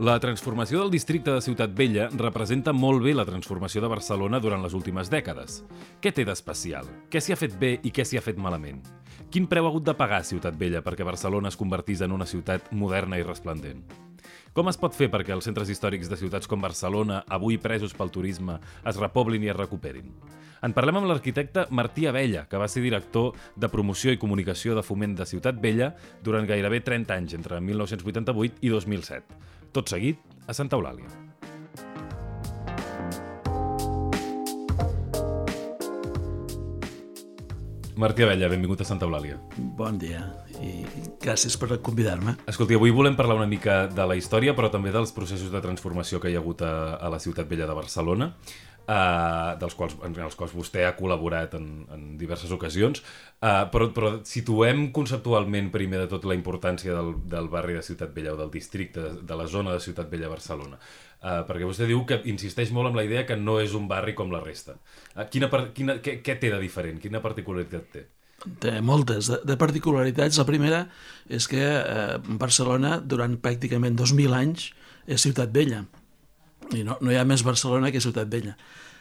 La transformació del districte de Ciutat Vella representa molt bé la transformació de Barcelona durant les últimes dècades. Què té d'especial? Què s'hi ha fet bé i què s'hi ha fet malament? Quin preu ha hagut de pagar Ciutat Vella perquè Barcelona es convertís en una ciutat moderna i resplendent? Com es pot fer perquè els centres històrics de ciutats com Barcelona, avui presos pel turisme, es repoblin i es recuperin? En parlem amb l'arquitecte Martí Abella, que va ser director de promoció i comunicació de foment de Ciutat Vella durant gairebé 30 anys, entre 1988 i 2007. Tot seguit, a Santa Eulàlia. Martí Abella, benvingut a Santa Eulàlia. Bon dia i gràcies per convidar-me. Escolti, avui volem parlar una mica de la història, però també dels processos de transformació que hi ha hagut a, a la Ciutat Vella de Barcelona, uh, dels quals, en els quals vostè ha col·laborat en, en diverses ocasions, uh, però, però situem conceptualment primer de tot la importància del, del barri de Ciutat Vella o del districte, de, la zona de Ciutat Vella Barcelona. Uh, perquè vostè diu que insisteix molt en la idea que no és un barri com la resta. Uh, quina, quina, què, què té de diferent? Quina particularitat té? Té moltes de, de particularitats. La primera és que eh, Barcelona, durant pràcticament 2.000 anys, és ciutat vella. I no, no hi ha més Barcelona que ciutat vella.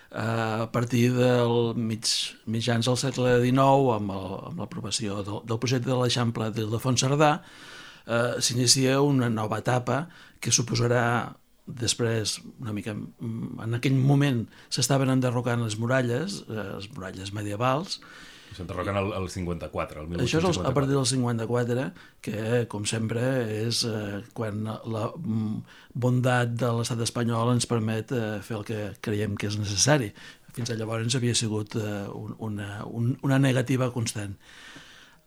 Uh, a partir del mig, mitjans del segle XIX, amb, el, amb l'aprovació del, del projecte de l'Eixample d'Ildefons Cerdà, uh, s'inicia una nova etapa que suposarà després, una mica, en aquell moment s'estaven enderrocant les muralles, eh, les muralles medievals, S'enderroquen al, al 54, el 1854. Això és a partir del 54, que, com sempre, és eh, quan la bondat de l'estat espanyol ens permet eh, fer el que creiem que és necessari. Fins a llavors havia sigut eh, una, un, una negativa constant.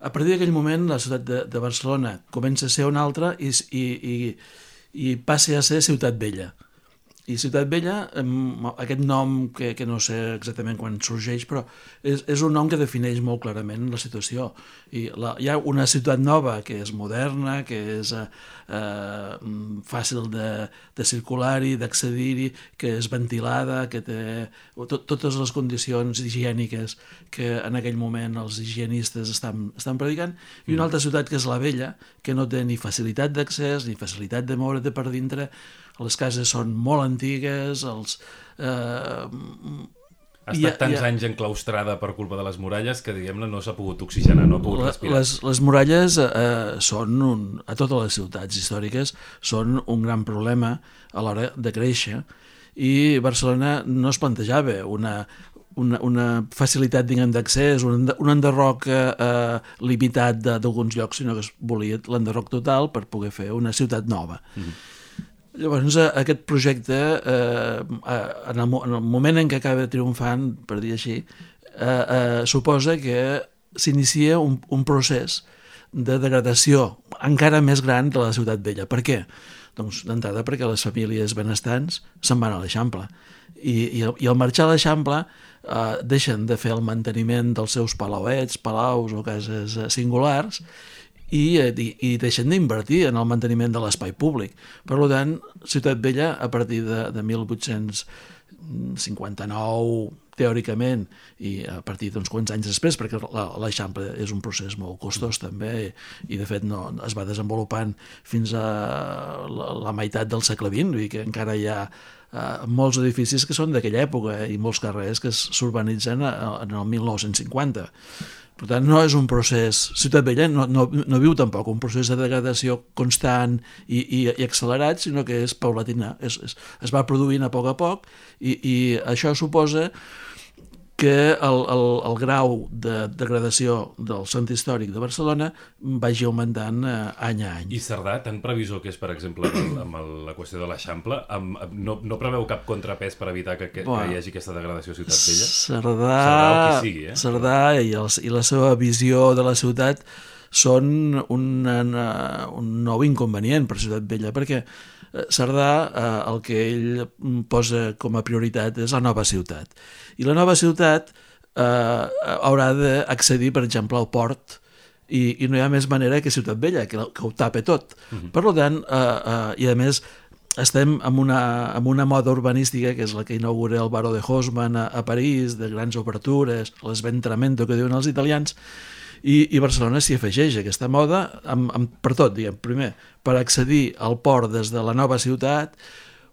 A partir d'aquell moment, la ciutat de, de Barcelona comença a ser una altra i, i, i i passa a ser Ciutat Vella. I Ciutat Vella, aquest nom que, que no sé exactament quan sorgeix, però és, és un nom que defineix molt clarament la situació. I la, hi ha una ciutat nova que és moderna, que és eh, eh, fàcil de, de circular-hi, d'accedir-hi, que és ventilada, que té to, totes les condicions higièniques que en aquell moment els higienistes estan, estan predicant, i una mm. altra ciutat que és la Vella, que no té ni facilitat d'accés, ni facilitat de moure't per dintre, les cases són molt antigues, els... Eh, ha estat tants ha, anys enclaustrada per culpa de les muralles que, diguem-ne, no s'ha pogut oxigenar, no ha pogut respirar. Les, les muralles eh, són, un, a totes les ciutats històriques, són un gran problema a l'hora de créixer i Barcelona no es plantejava una, una, una facilitat d'accés, un, un enderroc eh, limitat d'alguns llocs, sinó que es volia l'enderroc total per poder fer una ciutat nova. Mm -hmm. Llavors, aquest projecte, eh, eh, en, el, en el moment en què acaba triomfant, per dir així, eh, eh, suposa que s'inicia un, un procés de degradació encara més gran de la ciutat vella. Per què? Doncs d'entrada perquè les famílies benestants se'n van a l'Eixample i, i, i al marxar a l'Eixample eh, deixen de fer el manteniment dels seus palauets, palaus o cases eh, singulars i, eh, i, i deixen d'invertir en el manteniment de l'espai públic. Per tant, Ciutat Vella, a partir de, de 1859, teòricament, i a partir d'uns quants anys després, perquè l'Eixample és un procés molt costós també, i de fet no, es va desenvolupant fins a la, la meitat del segle XX, i que encara hi ha eh, molts edificis que són d'aquella època i molts carrers que s'urbanitzen en el 1950 per tant, no és un procés... Ciutat Vella no, no, no viu tampoc un procés de degradació constant i, i, i accelerat, sinó que és paulatina. Es, es, es va produint a poc a poc i, i això suposa que el, el, el grau de degradació del centre històric de Barcelona vagi augmentant eh, any a any. I Cerdà, tan previsor que és, per exemple, amb, amb el, la qüestió de l'Eixample, no, no preveu cap contrapès per evitar que, que, que hi hagi aquesta degradació a Ciutat Vella? Cerdà, Cerdà, sigui, eh? Cerdà i, els, i la seva visió de la ciutat són un, un nou inconvenient per Ciutat Vella, perquè Cerdà eh, el que ell posa com a prioritat és la nova ciutat. I la nova ciutat eh, haurà d'accedir, per exemple, al port i, i no hi ha més manera que Ciutat Vella, que, que ho tape tot. Uh mhm. -huh. Per tant, eh, eh, i a més, estem amb una, amb una moda urbanística que és la que inaugura el Baró de Haussmann a, a París, de grans obertures, l'esventramento que diuen els italians, i, i Barcelona s'hi afegeix aquesta moda amb, amb, per tot, diguem, primer, per accedir al port des de la nova ciutat,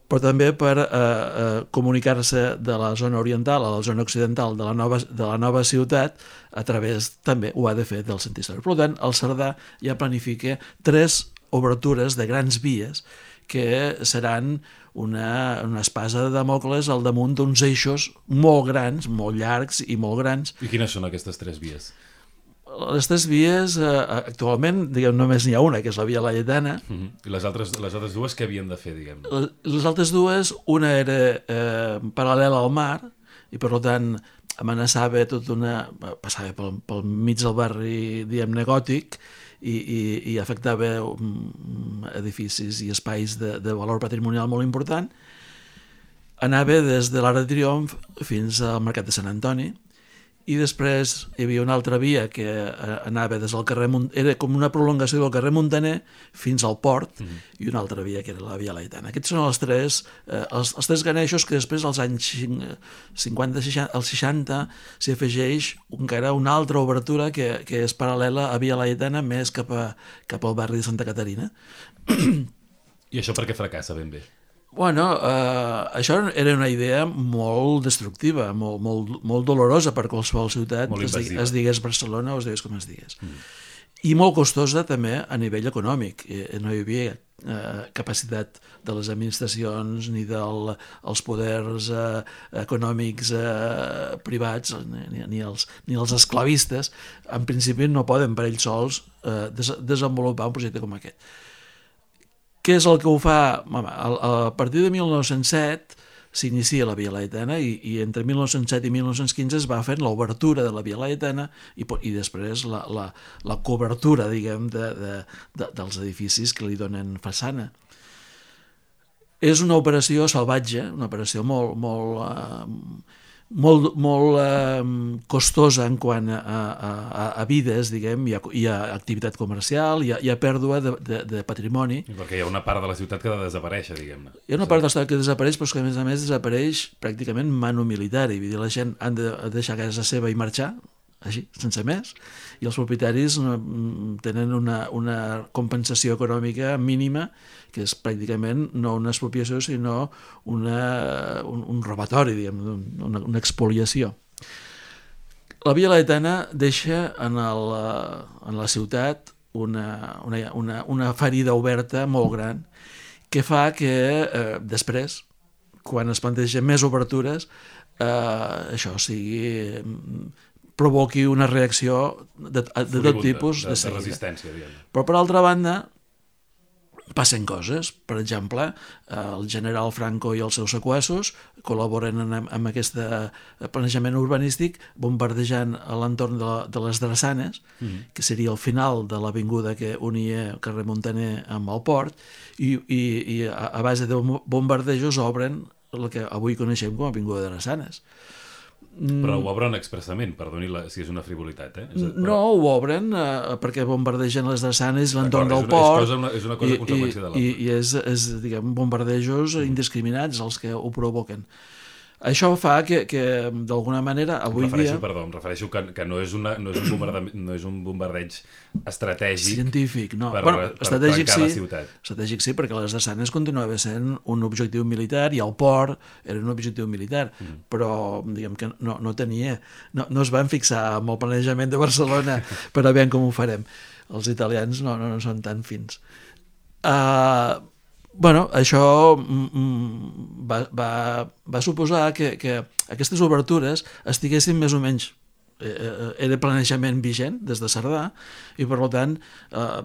però també per eh, eh, comunicar-se de la zona oriental a la zona occidental de la, nova, de la nova ciutat a través, també ho ha de fer del sentit històric. Per tant, el Cerdà ja planifica tres obertures de grans vies que seran una, una espasa de Damocles al damunt d'uns eixos molt grans, molt llargs i molt grans. I quines són aquestes tres vies? Les tres vies, eh, actualment, diguem, només n'hi ha una, que és la via Laietana. Uh -huh. I les altres, les altres dues què havien de fer, diguem? Les altres dues, una era eh, paral·lela al mar, i per tant amenaçava tot una... passava pel, pel mig del barri, diguem-ne, gòtic, i, i, i afectava um, edificis i espais de, de valor patrimonial molt important. Anava des de l'Arc de Triomf fins al Mercat de Sant Antoni, i després hi havia una altra via que eh, anava des del carrer Mont... era com una prolongació del carrer Montaner fins al port mm -hmm. i una altra via que era la via Laetana. Aquests són els tres, eh, els, els tres ganeixos que després als anys 50, 60, als 60 s'hi afegeix encara una altra obertura que, que és paral·lela a via Laetana més cap, a, cap al barri de Santa Caterina. I això per què fracassa ben bé? Bueno, eh, això era una idea molt destructiva, molt, molt, molt dolorosa per qualsevol ciutat, es, digui- es digués Barcelona o es digués com es digués. Mm. I molt costosa també a nivell econòmic. Eh, No hi havia eh, capacitat de les administracions ni dels els poders eh, econòmics eh, privats ni, ni, els, ni els esclavistes en principi no poden per ells sols eh, des, desenvolupar un projecte com aquest què és el que ho fa? A, partir de 1907 s'inicia la Via Laetana i, i entre 1907 i 1915 es va fent l'obertura de la Via Laetana i, i després la, la, la cobertura, diguem, de, de, de, dels edificis que li donen façana. És una operació salvatge, una operació molt, molt, eh, molt, molt eh, costosa en quant a, a, a, a vides, diguem, hi ha, hi ha activitat comercial, hi ha, hi ha pèrdua de, de, de patrimoni, I perquè hi ha una part de la ciutat que ha de desaparèixer, diguem-ne. hi ha una part de l'estat que desapareix, però que a més a més desapareix pràcticament mano militar, i vull dir, la gent han de deixar casa seva i marxar, així, sense més, i els propietaris mm, tenen una, una compensació econòmica mínima, que és pràcticament no una expropiació, sinó una, un, un robatori, diguem, un- una, una expoliació. La Via Laetana deixa en, el, eh, en la ciutat una, una, una, una ferida oberta molt gran que fa que eh, després, quan es plantegen més obertures, eh, això sigui provoqui una reacció de, de tot tipus de, de, de resistència, diguem-ne. Però per altra banda, passen coses. Per exemple, eh, el general Franco i els seus sequassos col·laboren en, amb aquest planejament urbanístic bombardejant l'entorn de, de les Drassanes, mm. que seria el final de l'avinguda que unia el carrer Montaner amb el port, i, i, i a, a base de bom- bombardejos obren el que avui coneixem com a Avinguda de Drassanes. Però ho obren expressament, perdoni la, si és una frivolitat, eh? És, No, ho obren eh, perquè bombardegen les drassanes l'entorn és del és port. cosa- una- és una cosa i, conseqüència de l'altra. I, i és, és, diguem, bombardejos indiscriminats els que ho provoquen. Això fa que, que d'alguna manera, Em avui refereixo, dia, perdó, em refereixo que, que no, és una, no, és un bombardeig, no és un bombardeig estratègic científic, no. per, bueno, per estratègic trencar la sí, ciutat. estratègic sí, perquè les drassanes continuava sent un objectiu militar i el port era un objectiu militar, mm. però diguem que no, no tenia, no, no es van fixar amb el planejament de Barcelona per a veure com ho farem. Els italians no, no, no són tan fins. Uh, bueno, això mm, mm, va, va, va suposar que, que aquestes obertures estiguessin més o menys eh, eh, era planejament vigent des de Cerdà i per tant eh,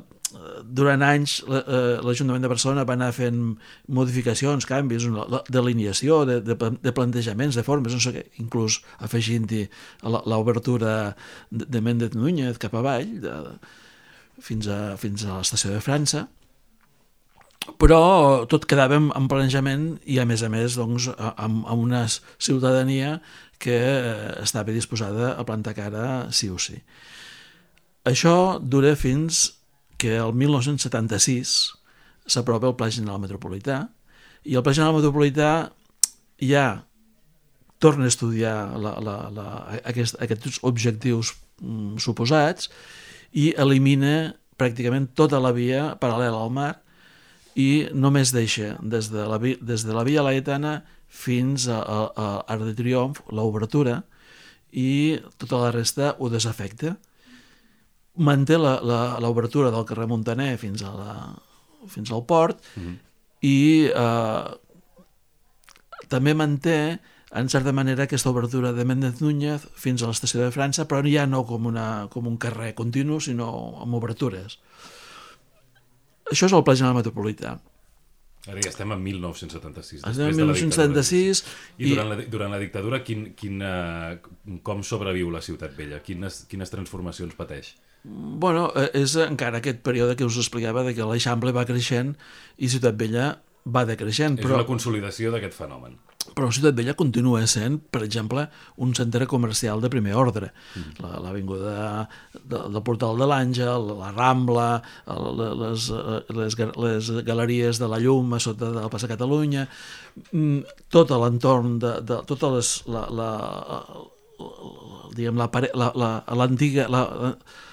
durant anys eh, l'Ajuntament de Barcelona va anar fent modificacions, canvis, d'alineació, de, de, de plantejaments, de formes, no sé què, inclús afegint-hi l'obertura de, de Méndez Núñez cap avall, de, fins, a, fins a l'estació de França, però tot quedava en, en planejament i a més a més doncs, amb, amb una ciutadania que eh, estava disposada a plantar cara sí o sí. Això dura fins que el 1976 s'aprova el Pla General Metropolità I el Pla General Metropolità ja torna a estudiar la, la, la, aquest, aquests objectius mm, suposats i elimina pràcticament tota la via paral·lela al mar i només deixa des de la, des de la via Laetana fins a, a, a Arc de Triomf, l'obertura, i tota la resta ho desafecta. Manté l'obertura del carrer Montaner fins, a la, fins al port mm -hmm. i eh, també manté en certa manera aquesta obertura de Méndez Núñez fins a l'estació de França, però ja no com, una, com un carrer continu, sinó amb obertures. Això és el Pla General Metropolità. Ara ja estem en 1976. Estem en 1976. I, i durant, la, durant la dictadura, quin, quin, uh, com sobreviu la Ciutat Vella? Quines, quines transformacions pateix? Bueno, eh, és encara aquest període que us explicava de que l'Eixample va creixent i Ciutat Vella va decreixent. És però... una consolidació d'aquest fenomen però Ciutat Vella continua sent, per exemple, un centre comercial de primer ordre. Mm. L'avinguda de, del Portal de l'Àngel, la Rambla, les, les, les galeries de la Llum a sota del Passa Catalunya, mm, tot l'entorn de, de totes les... La, la, la, diguem, l'antiga... La, la, la, la,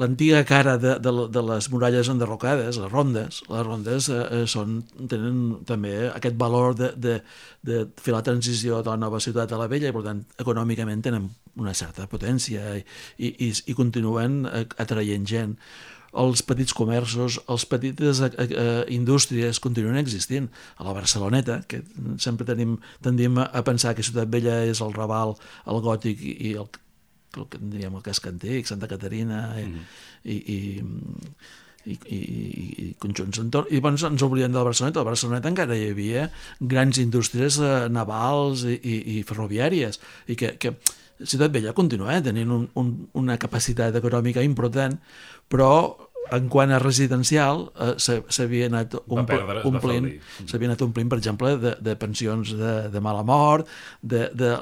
l'antiga cara de, de, de les muralles enderrocades, les rondes, les rondes eh, eh, són, tenen també aquest valor de, de, de fer la transició de la nova ciutat a la vella i per tant econòmicament tenen una certa potència i, i, i continuen eh, atraient gent els petits comerços, els petites eh, eh, indústries continuen existint. A la Barceloneta, que sempre tenim, tendim a pensar que Ciutat Vella és el Raval, el Gòtic i, i el el que diríem el casc antic, Santa Caterina i, mm -hmm. i, i, i, i, i conjunts entorn. I llavors ens oblidem de la Barceloneta. A la Barceloneta encara hi havia grans indústries eh, navals i, i, i ferroviàries i que, que Ciutat Vella continua eh, tenint un, un, una capacitat econòmica important, però en quant a residencial eh, s'havia anat ompl omplint s'havia anat omplint, per exemple, de, de pensions de, de mala mort, de, de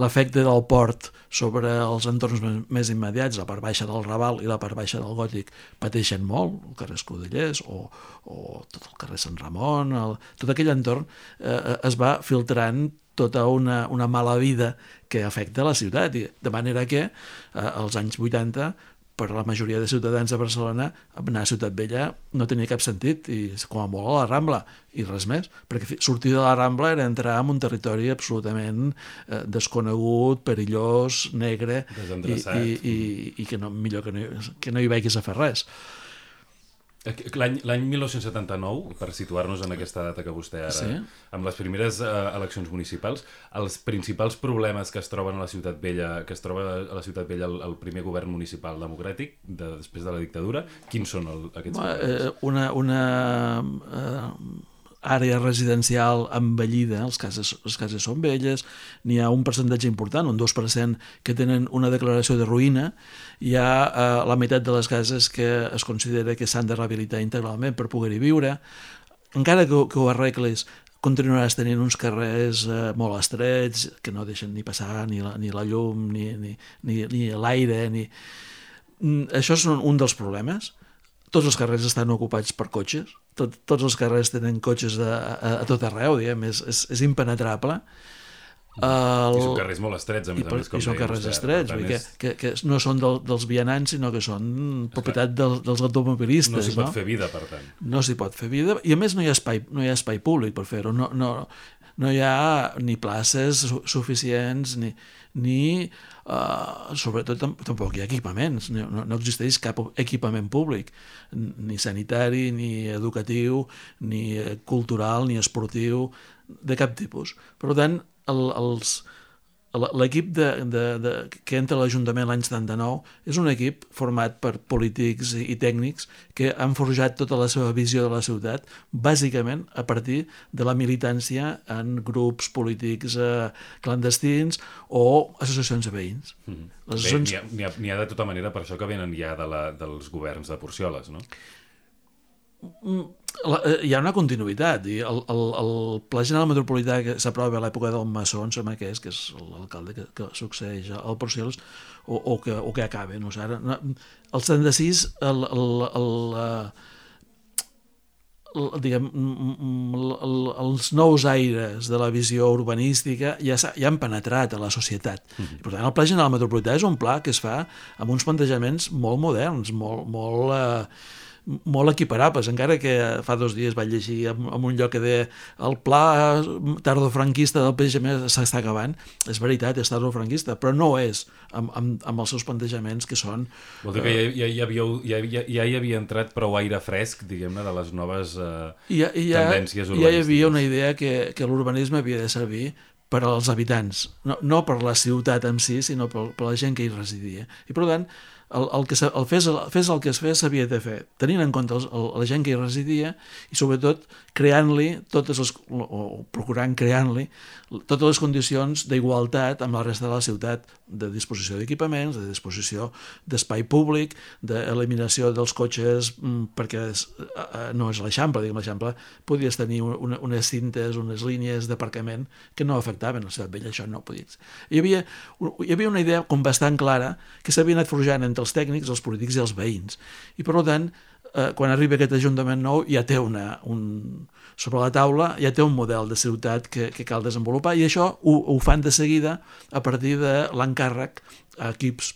l'efecte del port sobre els entorns més immediats, la part baixa del Raval i la part baixa del Gòtic pateixen molt, el carrer Escudellers o, o tot el carrer Sant Ramon, el, tot aquell entorn eh, es va filtrant tota una, una mala vida que afecta la ciutat, i de manera que eh, als anys 80 per la majoria de ciutadans de Barcelona anar a Ciutat Vella no tenia cap sentit i com a molt a la Rambla i res més, perquè sortir de la Rambla era entrar en un territori absolutament eh, desconegut, perillós, negre i, i, i, i que no, millor que no, que no hi vegis a fer res. L'any 1979, per situar-nos en aquesta data que vostè ara... Sí. Amb les primeres uh, eleccions municipals, els principals problemes que es troben a la Ciutat Vella, que es troba a la Ciutat Vella el, el primer govern municipal democràtic, de, després de la dictadura, quins són el, aquests problemes? Eh, una... una uh àrea residencial envellida, les cases, les cases són velles, n'hi ha un percentatge important, un 2% que tenen una declaració de ruïna, hi ha eh, la meitat de les cases que es considera que s'han de rehabilitar integralment per poder-hi viure, encara que, que ho arreglis, continuaràs tenint uns carrers eh, molt estrets que no deixen ni passar ni la, ni la llum, ni, ni, ni, ni l'aire, ni... Mm, això és un, un dels problemes. Tots els carrers estan ocupats per cotxes, tot, tots els carrers tenen cotxes de, a, a tot arreu, diguem, és, és, és impenetrable. El... I són carrers molt estrets, a més a més. I són carrers estrets, vull és... que, que, que no són del, dels vianants, sinó que són propietat del, dels automobilistes. No s'hi pot no? fer vida, per tant. No s'hi pot fer vida, i a més no hi ha espai, no hi ha espai públic per fer-ho. No, no, no hi ha ni places suficients, ni, ni uh, sobretot tampoc hi ha equipaments, no, no existeix cap equipament públic, ni sanitari, ni educatiu, ni cultural, ni esportiu, de cap tipus. Per tant, el, els, l'equip de, de, de, que entra a l'Ajuntament l'any 79 és un equip format per polítics i, i tècnics que han forjat tota la seva visió de la ciutat bàsicament a partir de la militància en grups polítics eh, clandestins o associacions de veïns. Mm -hmm. Associacions... Bé, n'hi ha, ha, ha de tota manera per això que venen ja de la, dels governs de Porcioles, no? La, eh, hi ha una continuïtat i el, el, el Pla General Metropolità que s'aprova a l'època del Massó em sembla que és, que és l'alcalde que, que succeeix al Porcels o, o, que, o que acaba no sé, ara, el 76 el, el, el, diguem, els nous aires de la visió urbanística ja, ja han penetrat a la societat. Mm -hmm. Per tant, el Pla General Metropolità és un pla que es fa amb uns plantejaments molt moderns, molt, molt eh, molt equiparables, encara que fa dos dies vaig llegir en, en un lloc que deia el pla tardofranquista del PGM s'està acabant. És veritat, és tardofranquista, però no és amb, amb, amb els seus plantejaments que són... Vol dir que ja, ja, ja, havia, ja, ja, ja hi havia entrat prou aire fresc, diguem-ne, de les noves eh, ja, ja, tendències urbanístiques. Ja hi havia una idea que, que l'urbanisme havia de servir per als habitants, no, no per la ciutat en si, sinó per, per la gent que hi residia. I per tant, el, el que el fes, el fes el que es fes s'havia de fer, tenint en compte el, el, la gent que hi residia i sobretot creant-li totes les, o procurant creant-li totes les condicions d'igualtat amb la resta de la ciutat, de disposició d'equipaments, de disposició d'espai públic, d'eliminació dels cotxes mm, perquè és, no és l'Eixample, diguem l'Eixample, podies tenir una, unes cintes, unes línies d'aparcament que no afectaven la ciutat vella, això no podies. Hi havia, hi havia una idea com bastant clara que s'havia anat forjant entre els tècnics, els polítics i els veïns. I per tant, eh, quan arriba aquest Ajuntament nou ja té una, un, sobre la taula ja té un model de ciutat que, que cal desenvolupar i això ho, ho fan de seguida a partir de l'encàrrec a equips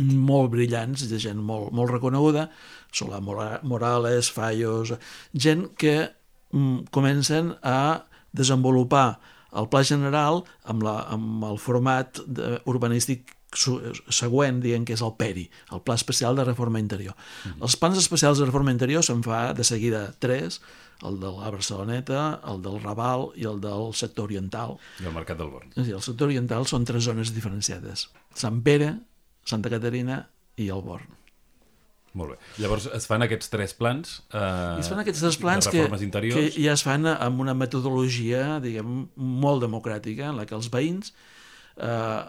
molt brillants, de gent molt, molt reconeguda, Solà Morales, Fallos, gent que mm, comencen a desenvolupar el pla general amb, la, amb el format de, urbanístic següent, dient que és el PERI, el Pla Especial de Reforma Interior. Mm -hmm. Els plans especials de reforma interior se'n fa de seguida tres, el de la Barceloneta, el del Raval i el del sector oriental. I el Mercat del Born. Sí, el sector oriental són tres zones diferenciades. Sant Pere, Santa Caterina i el Born. Molt bé. Llavors es fan aquests tres plans eh, I es fan aquests tres plans que, interiors. que ja es fan amb una metodologia, diguem, molt democràtica, en la que els veïns eh,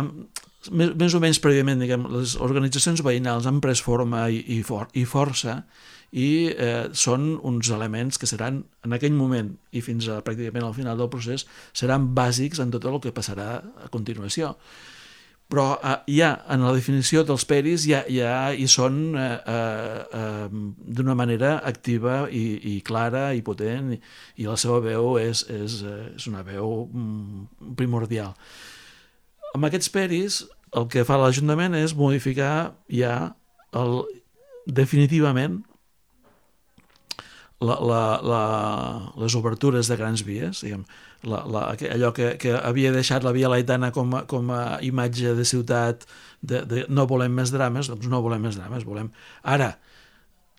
amb, més, més o menys prèviament, diguem, les organitzacions veïnals han pres forma i, i, for, i força i eh, són uns elements que seran en aquell moment i fins a pràcticament al final del procés seran bàsics en tot el que passarà a continuació. Però eh, ja en la definició dels peris ja, ja hi són eh, eh, eh, d'una manera activa i, i clara i potent i, i la seva veu és, és, eh, és una veu mm, primordial amb aquests peris el que fa l'Ajuntament és modificar ja el, definitivament la, la, la, les obertures de grans vies, diguem, la, la, allò que, que havia deixat la Via Laetana com a, com a imatge de ciutat, de, de no volem més drames, doncs no volem més drames, volem... Ara,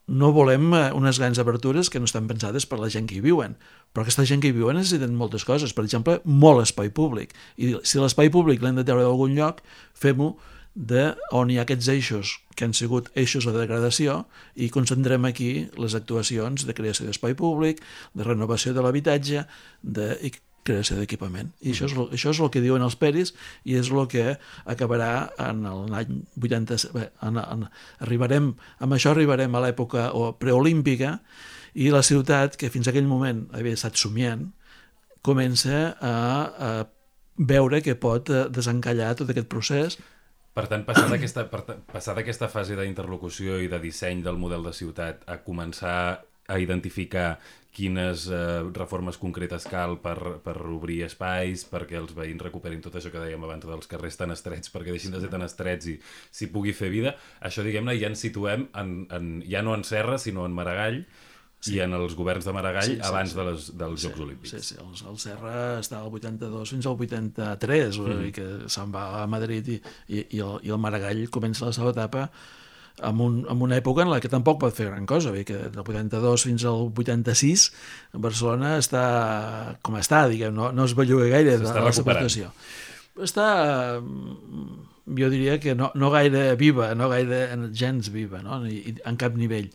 no volem eh, unes grans abertures que no estan pensades per la gent que hi viuen, però aquesta gent que hi viuen necessiten moltes coses, per exemple, molt espai públic. I si l'espai públic l'hem de treure d'algun lloc, fem-ho de on hi ha aquests eixos que han sigut eixos de degradació i concentrem aquí les actuacions de creació d'espai públic, de renovació de l'habitatge de, creació d'equipament. I això és, lo, això és el que diuen els peris i és el que acabarà en l'any 80... Bé, en, en, arribarem, amb això arribarem a l'època preolímpica i la ciutat, que fins aquell moment havia estat somiant, comença a, a veure que pot eh, desencallar tot aquest procés per tant, passar d'aquesta fase d'interlocució i de disseny del model de ciutat a començar a identificar quines eh, reformes concretes cal per, per obrir espais, perquè els veïns recuperin tot això que dèiem abans dels carrers tan estrets, perquè deixin de ser tan estrets i s'hi pugui fer vida. Això, diguem-ne, ja ens situem en, en, ja no en Serra, sinó en Maragall, sí. i en els governs de Maragall sí, sí, abans sí. De les, dels sí, Jocs Olímpics. Sí, sí, el, el Serra està al 82 fins al 83, mm. que se'n va a Madrid i, i, i, el, i el Maragall comença la seva etapa en, un, en una època en la que tampoc pot fer gran cosa, bé, que del 82 fins al 86 Barcelona està com està, diguem, no, no es belluga gaire de la situació. Està, jo diria que no, no gaire viva, no gaire gens viva, no? I, en cap nivell.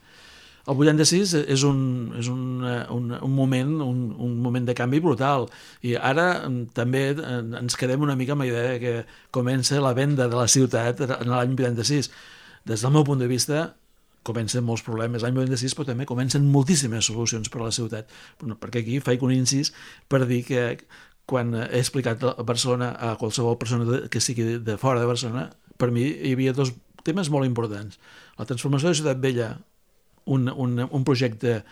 El 86 és un, és un, un, un moment un, un moment de canvi brutal i ara també ens quedem una mica amb la idea que comença la venda de la ciutat en l'any 86 des del meu punt de vista, comencen molts problemes l'any 96, però també comencen moltíssimes solucions per a la ciutat. Perquè aquí faig un incís per dir que quan he explicat a Barcelona a qualsevol persona que sigui de fora de Barcelona, per mi hi havia dos temes molt importants. La transformació de Ciutat Vella un, un, un projecte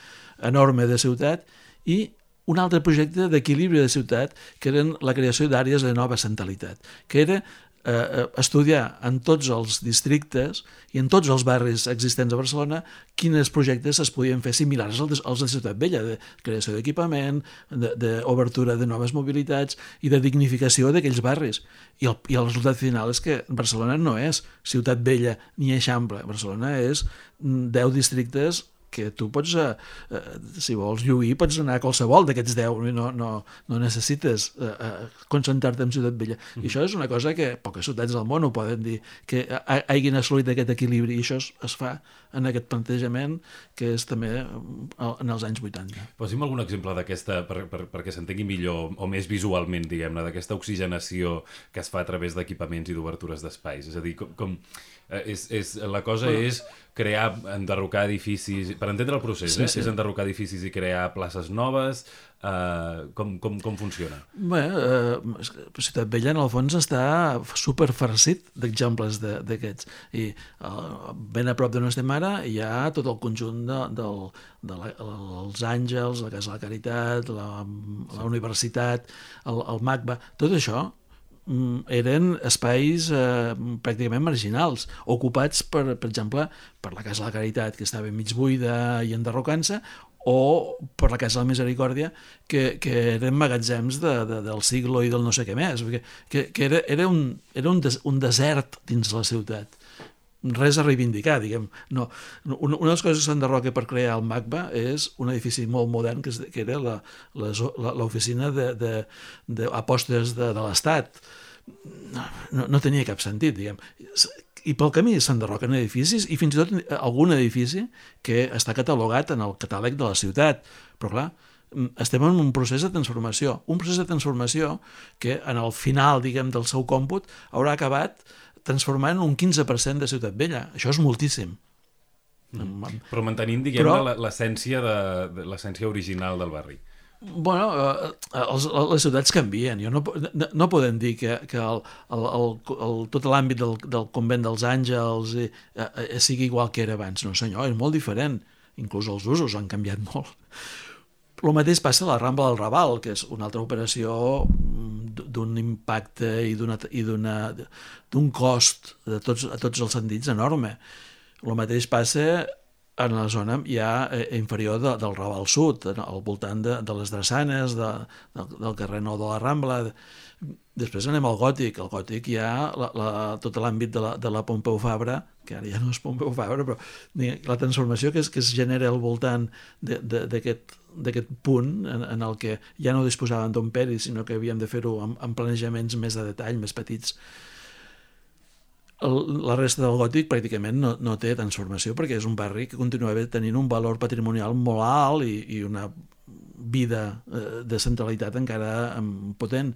enorme de ciutat i un altre projecte d'equilibri de ciutat que eren la creació d'àrees de nova centralitat, que era eh, estudiar en tots els districtes i en tots els barris existents a Barcelona quines projectes es podien fer similars als de, als de Ciutat Vella, de creació d'equipament, d'obertura de, de noves mobilitats i de dignificació d'aquells barris. I el, I el resultat final és que Barcelona no és Ciutat Vella ni Eixample, Barcelona és 10 mm, districtes que tu pots, eh, eh, si vols lluir, pots anar a qualsevol d'aquests 10, no, no, no necessites eh, eh, concentrar-te en Ciutat Vella. Mm. I això és una cosa que poques ciutats del món ho poden dir, que hagin assolit aquest equilibri, i això es, es fa en aquest plantejament que és també eh, en els anys 80. Posi'm algun exemple d'aquesta, per, per, perquè s'entengui millor, o més visualment, diguem-ne, d'aquesta oxigenació que es fa a través d'equipaments i d'obertures d'espais. És a dir, com, com és, és, la cosa bueno, és crear, enderrocar edificis... Per entendre el procés, sí, eh? Sí. És enderrocar edificis i crear places noves, Uh, com, com, com funciona? Bé, uh, Ciutat Vella en el fons està super farcit d'exemples d'aquests i uh, ben a prop de on estem ara hi ha tot el conjunt de, del, de la, els Àngels, la Casa de la Caritat, la, la Universitat, el, el MACBA, tot això eren espais eh, pràcticament marginals, ocupats, per, per exemple, per la Casa de la Caritat, que estava mig buida i enderrocant-se, o per la Casa de la Misericòrdia, que, que eren magatzems de, de, del siglo i del no sé què més, que, que era, era, un, era un, des, un desert dins la ciutat res a reivindicar, diguem. No, una, una de les coses que s'enderroca per crear el MACBA és un edifici molt modern que, és, que era l'oficina d'apostes de, de, de l'Estat. No, no tenia cap sentit, diguem i pel camí s'enderroquen edificis i fins i tot algun edifici que està catalogat en el catàleg de la ciutat. Però clar, mm, estem en un procés de transformació, un procés de transformació que en el final, diguem, del seu còmput haurà acabat transformant un 15% de Ciutat Vella. Això és moltíssim. Mm. Però mantenint, diguem, l'essència de, de l'essència original del barri. Bueno, eh, els, les ciutats canvien. Jo no, no, no podem dir que, que el, el, el, el, tot l'àmbit del, del convent dels àngels eh, eh, sigui igual que era abans. No, senyor, és molt diferent. Inclús els usos han canviat molt. El mateix passa a la Rambla del Raval, que és una altra operació mm, d'un impacte i d'un cost de tots, a tots els sentits enorme. El mateix passa en la zona ja eh, inferior de, del Raval Sud, al voltant de, de les drassanes, de, de, del carrer Nou de la Rambla. Després anem al Gòtic. Al Gòtic hi ha la, la, tot l'àmbit de, la, de la Pompeu Fabra, que ara ja no és Pompeu Fabra, però la transformació que es, que es genera al voltant d'aquest d'aquest punt en, en el que ja no disposàvem d'un peri, sinó que havíem de fer-ho amb, amb planejaments més de detall, més petits, el, la resta del gòtic pràcticament no, no té transformació perquè és un barri que continua tenint un valor patrimonial molt alt i, i una vida eh, de centralitat encara potent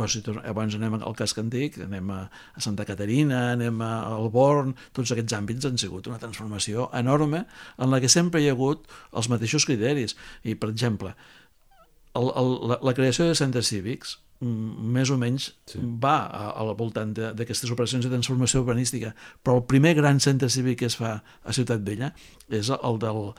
però si tornem, abans anem al casc antic, anem a, a Santa Caterina, anem a, al Born, tots aquests àmbits han sigut una transformació enorme en la que sempre hi ha hagut els mateixos criteris. I, per exemple, el, el, la, la creació de centres cívics més o menys sí. va a, a la voltant d'aquestes operacions de transformació urbanística, però el primer gran centre cívic que es fa a Ciutat Vella és el del,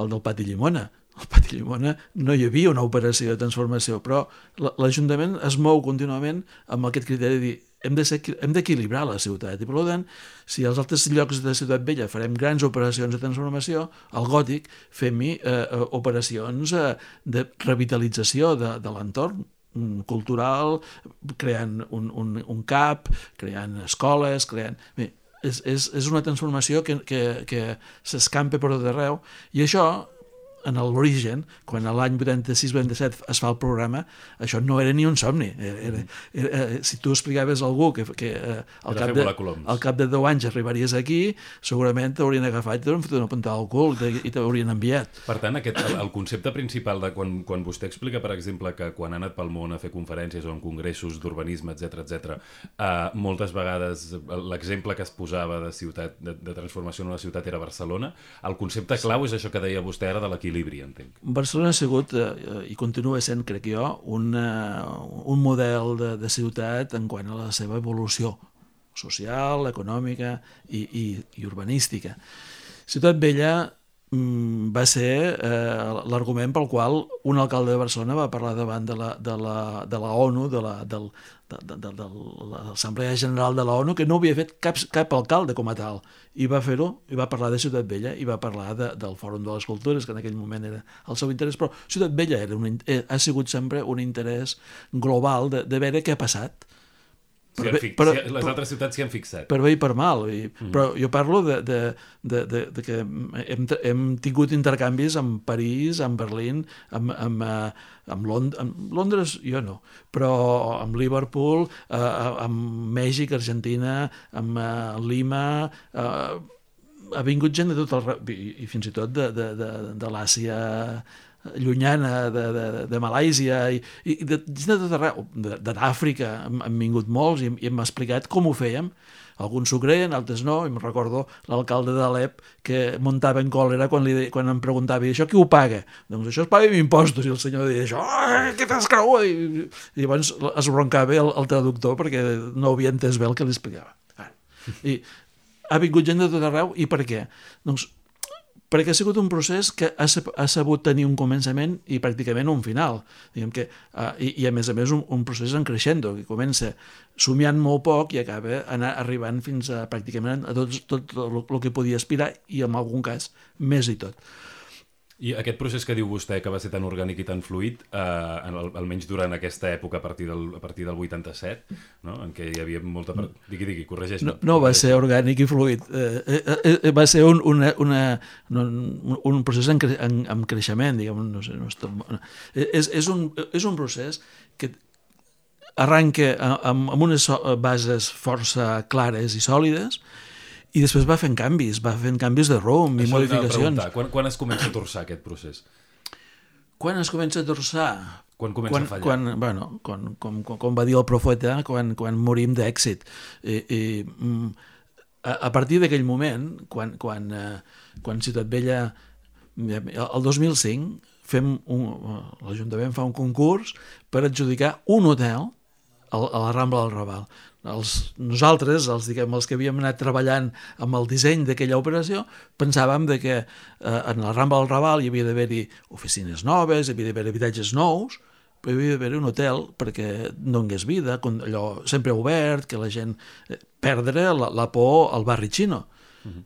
el del Pati Llimona. Al Pati Llimona no hi havia una operació de transformació, però l'Ajuntament es mou contínuament amb aquest criteri de dir hem d'equilibrar de la ciutat. I per tant, si als altres llocs de Ciutat Vella farem grans operacions de transformació, al Gòtic fem-hi eh, eh operacions eh, de revitalització de, de l'entorn cultural, creant un, un, un CAP, creant escoles, creant... Bé, és, és, és una transformació que, que, que s'escampa per tot arreu. I això en l'origen, quan l'any 86-87 es fa el programa, això no era ni un somni. Era, era, era, eh, si tu explicaves a algú que, que eh, al, cap de, al cap de 10 anys arribaries aquí, segurament t'haurien agafat i t'haurien fet una puntada al cul i t'haurien enviat. Per tant, aquest, el, el concepte principal de quan, quan vostè explica, per exemple, que quan ha anat pel món a fer conferències o en congressos d'urbanisme, etc etc, eh, moltes vegades l'exemple que es posava de ciutat de, de transformació en una ciutat era Barcelona, el concepte clau és això que deia vostè ara de l'equilibri equilibri, entenc. Barcelona ha sigut, eh, i continua sent, crec jo, un, un model de, de ciutat en quant a la seva evolució social, econòmica i, i, i urbanística. Ciutat Vella va ser eh, l'argument pel qual un alcalde de Barcelona va parlar davant de la, de la, de la ONU, de la, del, de, de, de, de l'Assemblea General de la ONU, que no havia fet cap, cap alcalde com a tal. I va fer-ho, i va parlar de Ciutat Vella, i va parlar de, del Fòrum de les Cultures, que en aquell moment era el seu interès, però Ciutat Vella era un, eh, ha sigut sempre un interès global de, de veure què ha passat per, bé, per, si, les altres ciutats s'hi han fixat. Per bé i per mal. I, mm. Però jo parlo de, de, de, de, de que hem, hem tingut intercanvis amb París, amb Berlín, amb, amb, uh, amb, Lond amb Londres, jo no, però amb Liverpool, uh, amb Mèxic, Argentina, amb uh, Lima... Uh, ha vingut gent de tot el... i, i fins i tot de, de, de, de l'Àsia llunyana de, de, de Malàisia i, i de, de tot arreu, d'Àfrica han vingut molts i, i hem explicat com ho fèiem alguns s'ho creien, altres no, i em recordo l'alcalde d'Alep que muntava en còlera quan, li, quan em preguntava això qui ho paga? Doncs això es paga amb impostos, i el senyor deia això, què t'has cregut? I, I llavors es broncava el, el traductor perquè no havia entès bé el que li explicava. I ha vingut gent de tot arreu, i per què? Doncs perquè ha sigut un procés que ha, ha sabut tenir un començament i pràcticament un final. Diguem que, uh, i, I a més a més un, un procés en creixendo, que comença somiant molt poc i acaba anar arribant fins a pràcticament a tot, tot el que podia aspirar i en algun cas més i tot. I aquest procés que diu vostè que va ser tan orgànic i tan fluid, eh, almenys durant aquesta època a partir del, a partir del 87, no? en què hi havia molta... Per... Digui, digui, corregeix. No, no va ser orgànic i fluid. Eh, eh, eh, va ser un, una, una, un, un procés en, cre en, en creixement, diguem, no sé, no és, és, és, un, és un procés que arranca amb, amb unes bases força clares i sòlides, i després va fent canvis, va fent canvis de ROM i modificacions. Quan, quan es comença a torçar aquest procés? Quan es comença a torçar? Quan comença quan, a fallar? Quan, bueno, quan, com, com, com va dir el profeta, quan, quan morim d'èxit. I, i, mm, a, a partir d'aquell moment, quan, quan, eh, quan Ciutat Vella... El 2005 fem un, l'Ajuntament fa un concurs per adjudicar un hotel a la Rambla del Raval els, nosaltres, els, diguem, els que havíem anat treballant amb el disseny d'aquella operació, pensàvem de que eh, en la Rambla del Raval hi havia d'haver-hi oficines noves, hi havia d'haver habitatges nous, però hi havia d'haver un hotel perquè donés vida, allò sempre obert, que la gent... Eh, perdre la, la por al barri xino. Uh mhm. -huh.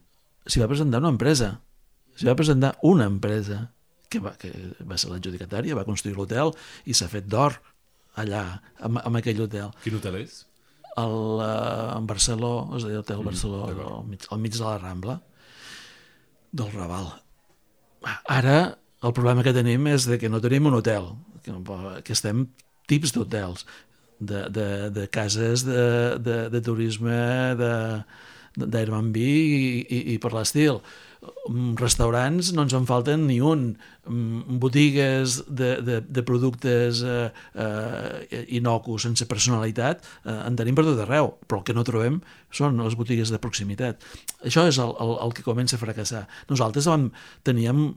S'hi va presentar una empresa, s'hi va presentar una empresa que va, que va ser l'adjudicatària, va construir l'hotel i s'ha fet d'or allà, amb, amb aquell hotel. Quin hotel és? El, uh, en Barceló, es deia Hotel mm, Barceló, mm, al, mig, al mig de la Rambla, del Raval. Ara, el problema que tenim és de que no tenim un hotel, que, que estem tips d'hotels, de, de, de cases de, de, de turisme, d'Airbnb i, i, i per l'estil. Mm, restaurants no ens en falten ni un, mm, botigues de, de, de productes eh, eh, inocus sense personalitat eh, en tenim per tot arreu, però el que no trobem són les botigues de proximitat. Això és el, el, el que comença a fracassar. Nosaltres vam, teníem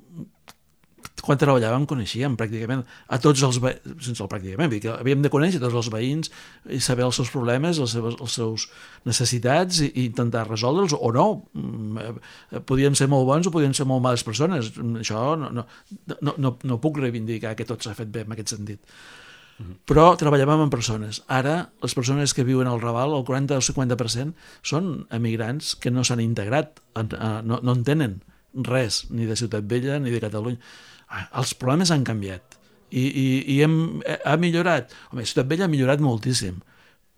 quan treballàvem coneixíem pràcticament a tots els veïns, sense el pràcticament, que havíem de conèixer tots els veïns i saber els seus problemes, les seves els seus necessitats i, i intentar resoldre'ls o no. Mm, eh, podien ser molt bons o podien ser molt males persones. Això no, no, no, no, no puc reivindicar que tot s'ha fet bé en aquest sentit. Mhm. Però treballàvem amb persones. Ara, les persones que viuen al Raval, el 40 o 50% són emigrants que no s'han integrat, no, no en tenen res, ni de Ciutat Vella ni de Catalunya els problemes han canviat i, i, i hem, ha millorat. Home, Ciutat Vella ha millorat moltíssim,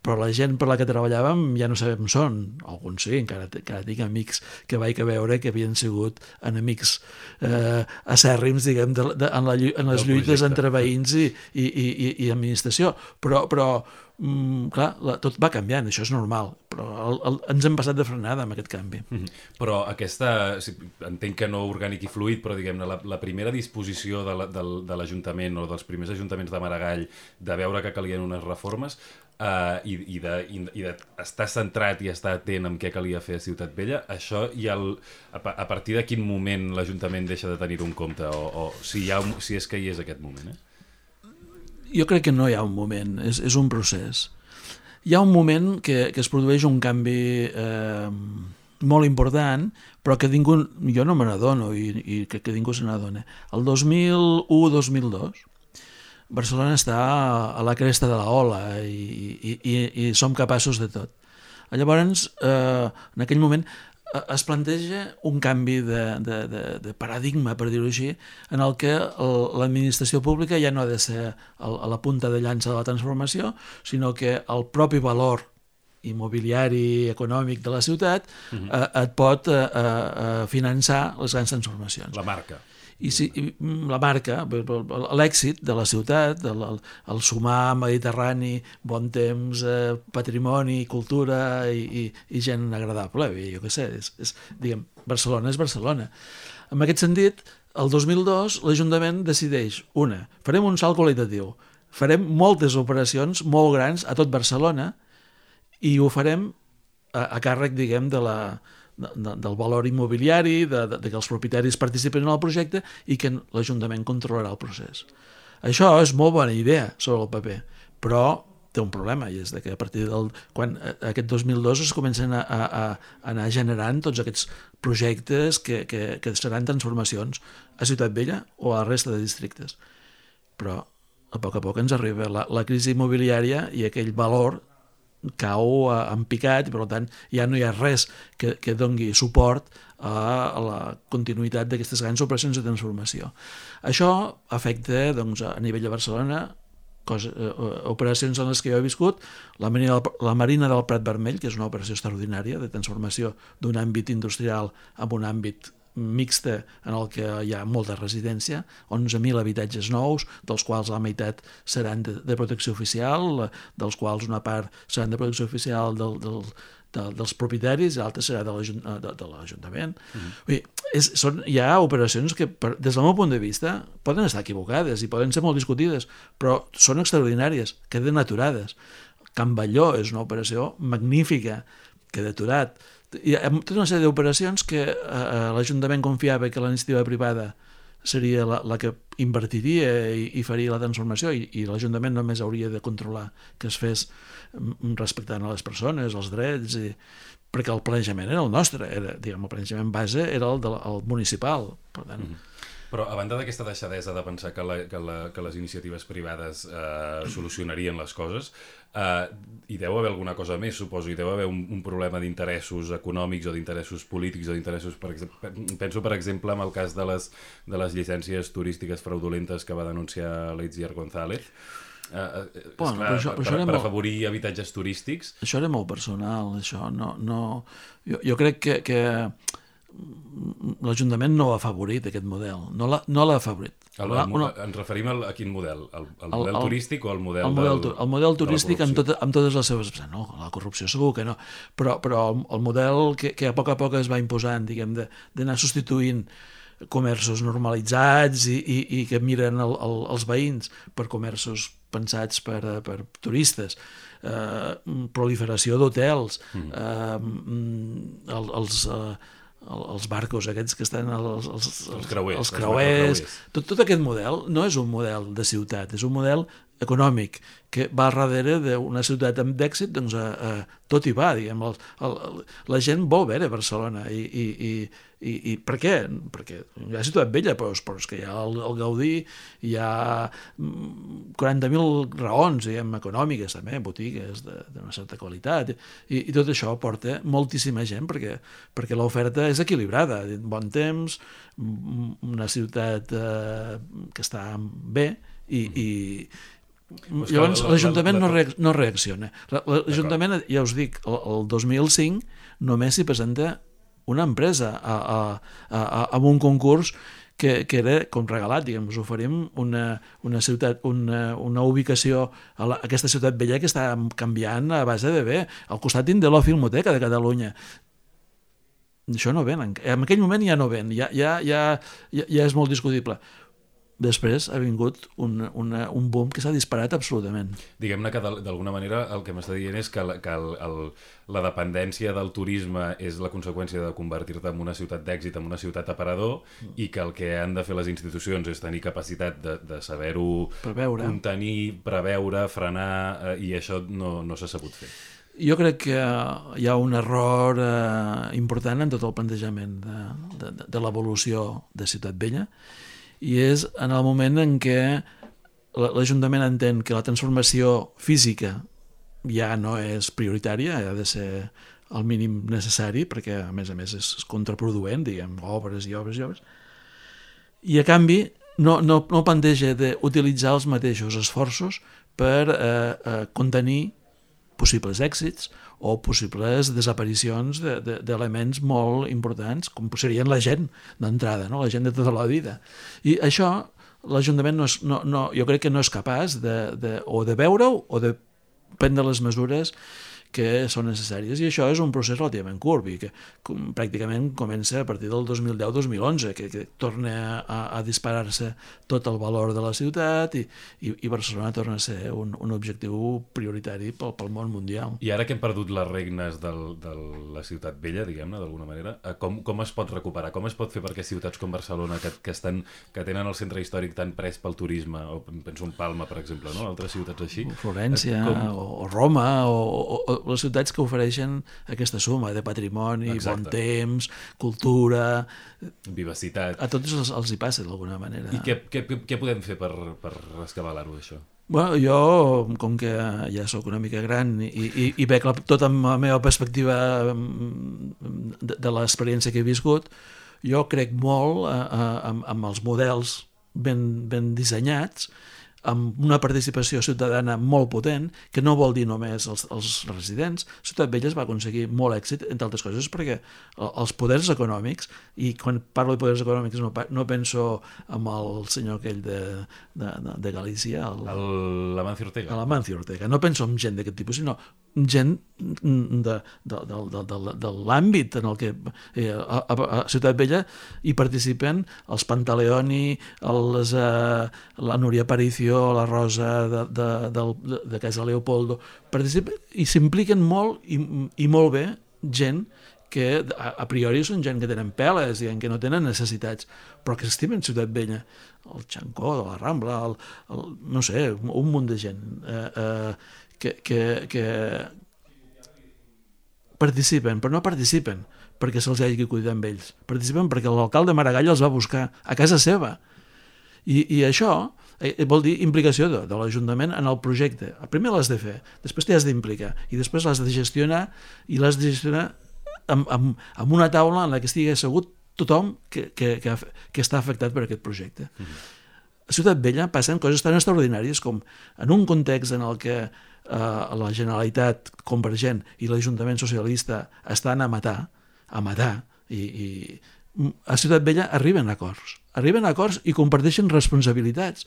però la gent per la que treballàvem ja no sabem són, alguns sí, encara, encara tinc amics que vaig a veure que havien sigut enemics eh, acèrrims, diguem, de, de, en, la, en les lluites entre veïns i, i, i, i administració, però, però mm, clar, la, tot va canviant, això és normal, però el, el, ens hem passat de frenada amb aquest canvi. Mm -hmm. Però aquesta, entenc que no orgànic i fluid, però diguem-ne, la, la primera disposició de l'Ajuntament o dels primers ajuntaments de Maragall de veure que calien unes reformes uh, i, i, de, i, i de estar centrat i estar atent amb què calia fer a Ciutat Vella, això i el, a, a partir de quin moment l'Ajuntament deixa de tenir un compte o, o si, hi ha, si és que hi és aquest moment, eh? jo crec que no hi ha un moment, és, és un procés. Hi ha un moment que, que es produeix un canvi eh, molt important, però que ningú, jo no me n'adono i, i que, que ningú se n'adona. El 2001-2002 Barcelona està a la cresta de la ola i, i, i, i som capaços de tot. Llavors, eh, en aquell moment, eh, es planteja un canvi de, de, de, de paradigma, per dir-ho així, en el que l'administració pública ja no ha de ser a la punta de llança de la transformació, sinó que el propi valor immobiliari, econòmic de la ciutat, uh -huh. eh, et pot eh, eh, finançar les grans transformacions. La marca. I, si, mm, la marca, l'èxit de la ciutat, el, el, el sumar mediterrani, bon temps, eh, patrimoni, cultura i, i, i gent agradable, i jo què sé, és, és, diguem, Barcelona és Barcelona. En aquest sentit, el 2002 l'Ajuntament decideix, una, farem un salt qualitatiu, farem moltes operacions molt grans a tot Barcelona, i ho farem a, a càrrec, diguem, de la, de, de, del valor immobiliari, de, de, de que els propietaris participen en el projecte i que l'Ajuntament controlarà el procés. Això és molt bona idea sobre el paper, però té un problema i és que a partir del... quan aquest 2002 es comencen a, a, a anar generant tots aquests projectes que, que, que seran transformacions a Ciutat Vella o a la resta de districtes. Però a poc a poc ens arriba la, la crisi immobiliària i aquell valor cau en picat i per tant ja no hi ha res que, que dongui suport a, la continuïtat d'aquestes grans operacions de transformació. Això afecta doncs, a nivell de Barcelona cosa, eh, operacions en les que jo he viscut, la Marina, del, la Marina del Prat Vermell, que és una operació extraordinària de transformació d'un àmbit industrial en un àmbit mixta en el que hi ha molta residència, 11.000 habitatges nous, dels quals la meitat seran de, de protecció oficial, dels quals una part seran de protecció oficial del, del, de, dels propietaris i l'altra serà de l'Ajuntament. Mm -hmm. és, són, hi ha operacions que, per, des del meu punt de vista, poden estar equivocades i poden ser molt discutides, però són extraordinàries, queden aturades. Can Balló és una operació magnífica, queda aturat hi ha tota una sèrie d'operacions que eh, l'Ajuntament confiava que la iniciativa privada seria la, la que invertiria i, i faria la transformació i, i l'Ajuntament només hauria de controlar que es fes mm, respectant a les persones, els drets, i, perquè el planejament era el nostre, era, diguem, el planejament base era el, del, el municipal. Per tant, mm -hmm. Però a banda d'aquesta deixadesa de pensar que, la, que, la, que les iniciatives privades eh, solucionarien les coses, eh, hi deu haver alguna cosa més, suposo, hi deu haver un, un problema d'interessos econòmics o d'interessos polítics o d'interessos... Per penso, per exemple, en el cas de les, de les llicències turístiques fraudulentes que va denunciar l'Itziar González, Uh, uh, bueno, clar, això, per, per, per afavorir molt... habitatges turístics. Això era molt personal això no, no... Jo, jo crec que, que l'Ajuntament no ha favorit aquest model, no l'ha no afavorit. El, el, una... Ens referim a, a quin model? El, el model el, turístic o el model, el model, del, el model turístic amb, tot, amb totes les seves... No, la corrupció segur que no, però, però el, el model que, que a poc a poc es va imposant, diguem, d'anar substituint comerços normalitzats i, i, i que miren el, el, els veïns per comerços pensats per, per turistes, eh, proliferació d'hotels, mm. eh, el, els... Eh, els barcos aquests que estan els, els, els, els creuers, els creuers, creuers. Tot, tot aquest model no és un model de ciutat, és un model econòmic que va darrere d'una ciutat amb d'èxit, doncs a, a, tot hi va, diguem, el, el, el, la gent vol veure Barcelona i, i, i, i, i per què? Perquè hi ha ciutat vella, però, però és que hi ha el, el Gaudí, hi ha 40.000 mm, raons, diguem, econòmiques també, botigues d'una certa qualitat, i, i tot això porta moltíssima gent perquè, perquè l'oferta és equilibrada, bon temps, una ciutat eh, que està bé i, i Pues Llavors l'Ajuntament no, reac no reacciona. L'Ajuntament, ja us dic, el, el 2005 només s'hi presenta una empresa a, a, a, a, a un concurs que, que era com regalat, diguem, us oferim una, una ciutat, una, una ubicació a, la, a aquesta ciutat vella que està canviant a base de bé, al costat de la Filmoteca de Catalunya. Això no ven, en aquell moment ja no ven, ja, ja, ja, ja, ja és molt discutible després ha vingut un, una, un boom que s'ha disparat absolutament. Diguem-ne que d'alguna manera el que m'està dient és que, la, que el, el, la dependència del turisme és la conseqüència de convertir-te en una ciutat d'èxit, en una ciutat aparador, mm. i que el que han de fer les institucions és tenir capacitat de, de saber-ho contenir, preveure, frenar, eh, i això no, no s'ha sabut fer. jo crec que hi ha un error eh, important en tot el plantejament de, de, de l'evolució de Ciutat Vella i és en el moment en què l'Ajuntament entén que la transformació física ja no és prioritària, ha de ser el mínim necessari, perquè a més a més és contraproduent, diguem, obres i obres i obres, i a canvi no, no, no planteja d'utilitzar els mateixos esforços per eh, eh, contenir possibles èxits o possibles desaparicions d'elements de, de, molt importants, com serien la gent d'entrada, no? la gent de tota la vida. I això l'Ajuntament no, és, no, no, jo crec que no és capaç de, de, o de veure-ho o de prendre les mesures que són necessàries i això és un procés relativament curt i que com, pràcticament comença a partir del 2010-2011 que, que torna a, a disparar-se tot el valor de la ciutat i, i, i Barcelona torna a ser un, un objectiu prioritari pel, pel món mundial. I ara que hem perdut les regnes del, de la ciutat vella, diguem-ne, d'alguna manera, eh, com, com es pot recuperar? Com es pot fer perquè ciutats com Barcelona, que, que, estan, que tenen el centre històric tan pres pel turisme, o penso en Palma, per exemple, no? altres ciutats així... Florència, eh, com... o, o Roma, o, o, les ciutats que ofereixen aquesta suma de patrimoni, Exacte. bon temps, cultura... Vivacitat. A tots els, els hi passa d'alguna manera. I què, què, què podem fer per, per rescabalar-ho, això? Bueno, jo, com que ja sóc una mica gran i, i, i veig la, tota la meva perspectiva mm, de, de l'experiència que he viscut, jo crec molt eh, eh, amb, amb els models ben, ben dissenyats amb una participació ciutadana molt potent, que no vol dir només els, els residents. Ciutat Vella es va aconseguir molt èxit, entre altres coses, perquè els poders econòmics, i quan parlo de poders econòmics no, no penso amb el senyor aquell de, de, de Galícia, el, el Amancio Ortega. L'Amancio Ortega. No penso en gent d'aquest tipus, sinó gent de, de, de, de, de, de l'àmbit en el que eh, a, a, Ciutat Vella hi participen els Pantaleoni, els, eh, la Núria Aparicio, la Rosa de, de, de, de Casa Leopoldo, participen i s'impliquen molt i, i molt bé gent que a, a priori són gent que tenen peles i que no tenen necessitats, però que s'estimen Ciutat Vella. El Xancó, la Rambla, el, el, no sé, un munt de gent. Eh, eh, que, que, que participen, però no participen perquè se'ls hagi cuidat amb ells. Participen perquè l'alcalde Maragall els va buscar a casa seva. I, i això eh, vol dir implicació de, de l'Ajuntament en el projecte. Primer l'has de fer, després t'hi has d'implicar i després l'has de gestionar i l'has de gestionar amb, amb, amb una taula en la que estigui assegut tothom que, que, que, que està afectat per aquest projecte. Mm -hmm. A Ciutat Vella passen coses tan extraordinàries com en un context en el que eh, la Generalitat convergent i l'Ajuntament socialista estan a matar, a matar, i, i a Ciutat Vella arriben a acords. Arriben a acords i comparteixen responsabilitats.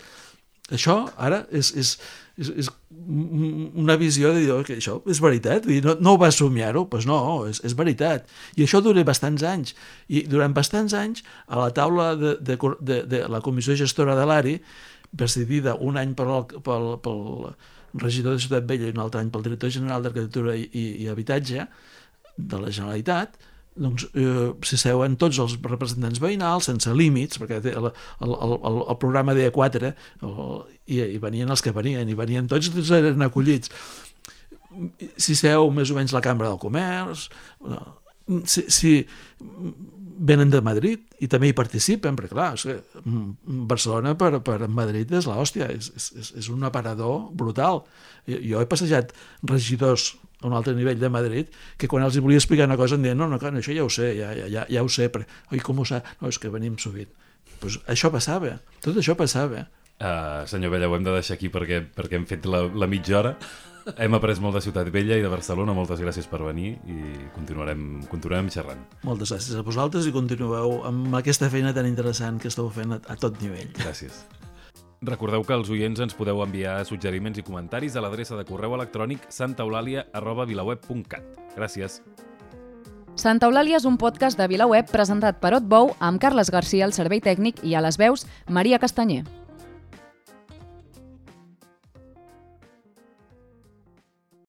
Això ara és, és, és, és una visió de dir que això és veritat, i no, no va somiar-ho, doncs no, és, és veritat. I això dura bastants anys. I durant bastants anys, a la taula de, de, de, de la comissió gestora de l'ARI, presidida un any pel, pel, pel, regidor de Ciutat Vella i un altre any pel director general d'Arquitectura i, i, i Habitatge de la Generalitat, doncs eh, s'hi seuen tots els representants veïnals sense límits, perquè el, el, el, el programa de 4 el, i, i venien els que venien, i venien tots, tots eren acollits. Si seu més o menys la Cambra del Comerç, si, si venen de Madrid i també hi participen, perquè clar, és que mm, Barcelona per, per Madrid és l'hòstia, és, és, és un aparador brutal. Jo he passejat regidors a un altre nivell de Madrid, que quan els volia explicar una cosa em deien, no, no, això ja ho sé, ja, ja, ja, ja ho sé, però, oi, com ho sap? No, és que venim sovint. Pues això passava, tot això passava. Uh, senyor Vella, ho hem de deixar aquí perquè, perquè hem fet la, la mitja hora. Hem après molt de Ciutat Vella i de Barcelona. Moltes gràcies per venir i continuarem, continuarem xerrant. Moltes gràcies a vosaltres i continueu amb aquesta feina tan interessant que esteu fent a, a tot nivell. Gràcies. Recordeu que els oients ens podeu enviar suggeriments i comentaris a l'adreça de correu electrònic santaeulàlia.vilaweb.cat. Gràcies. Santa Eulàlia és un podcast de VilaWeb presentat per Otbou amb Carles Garcia al servei tècnic i a les veus Maria Castanyer.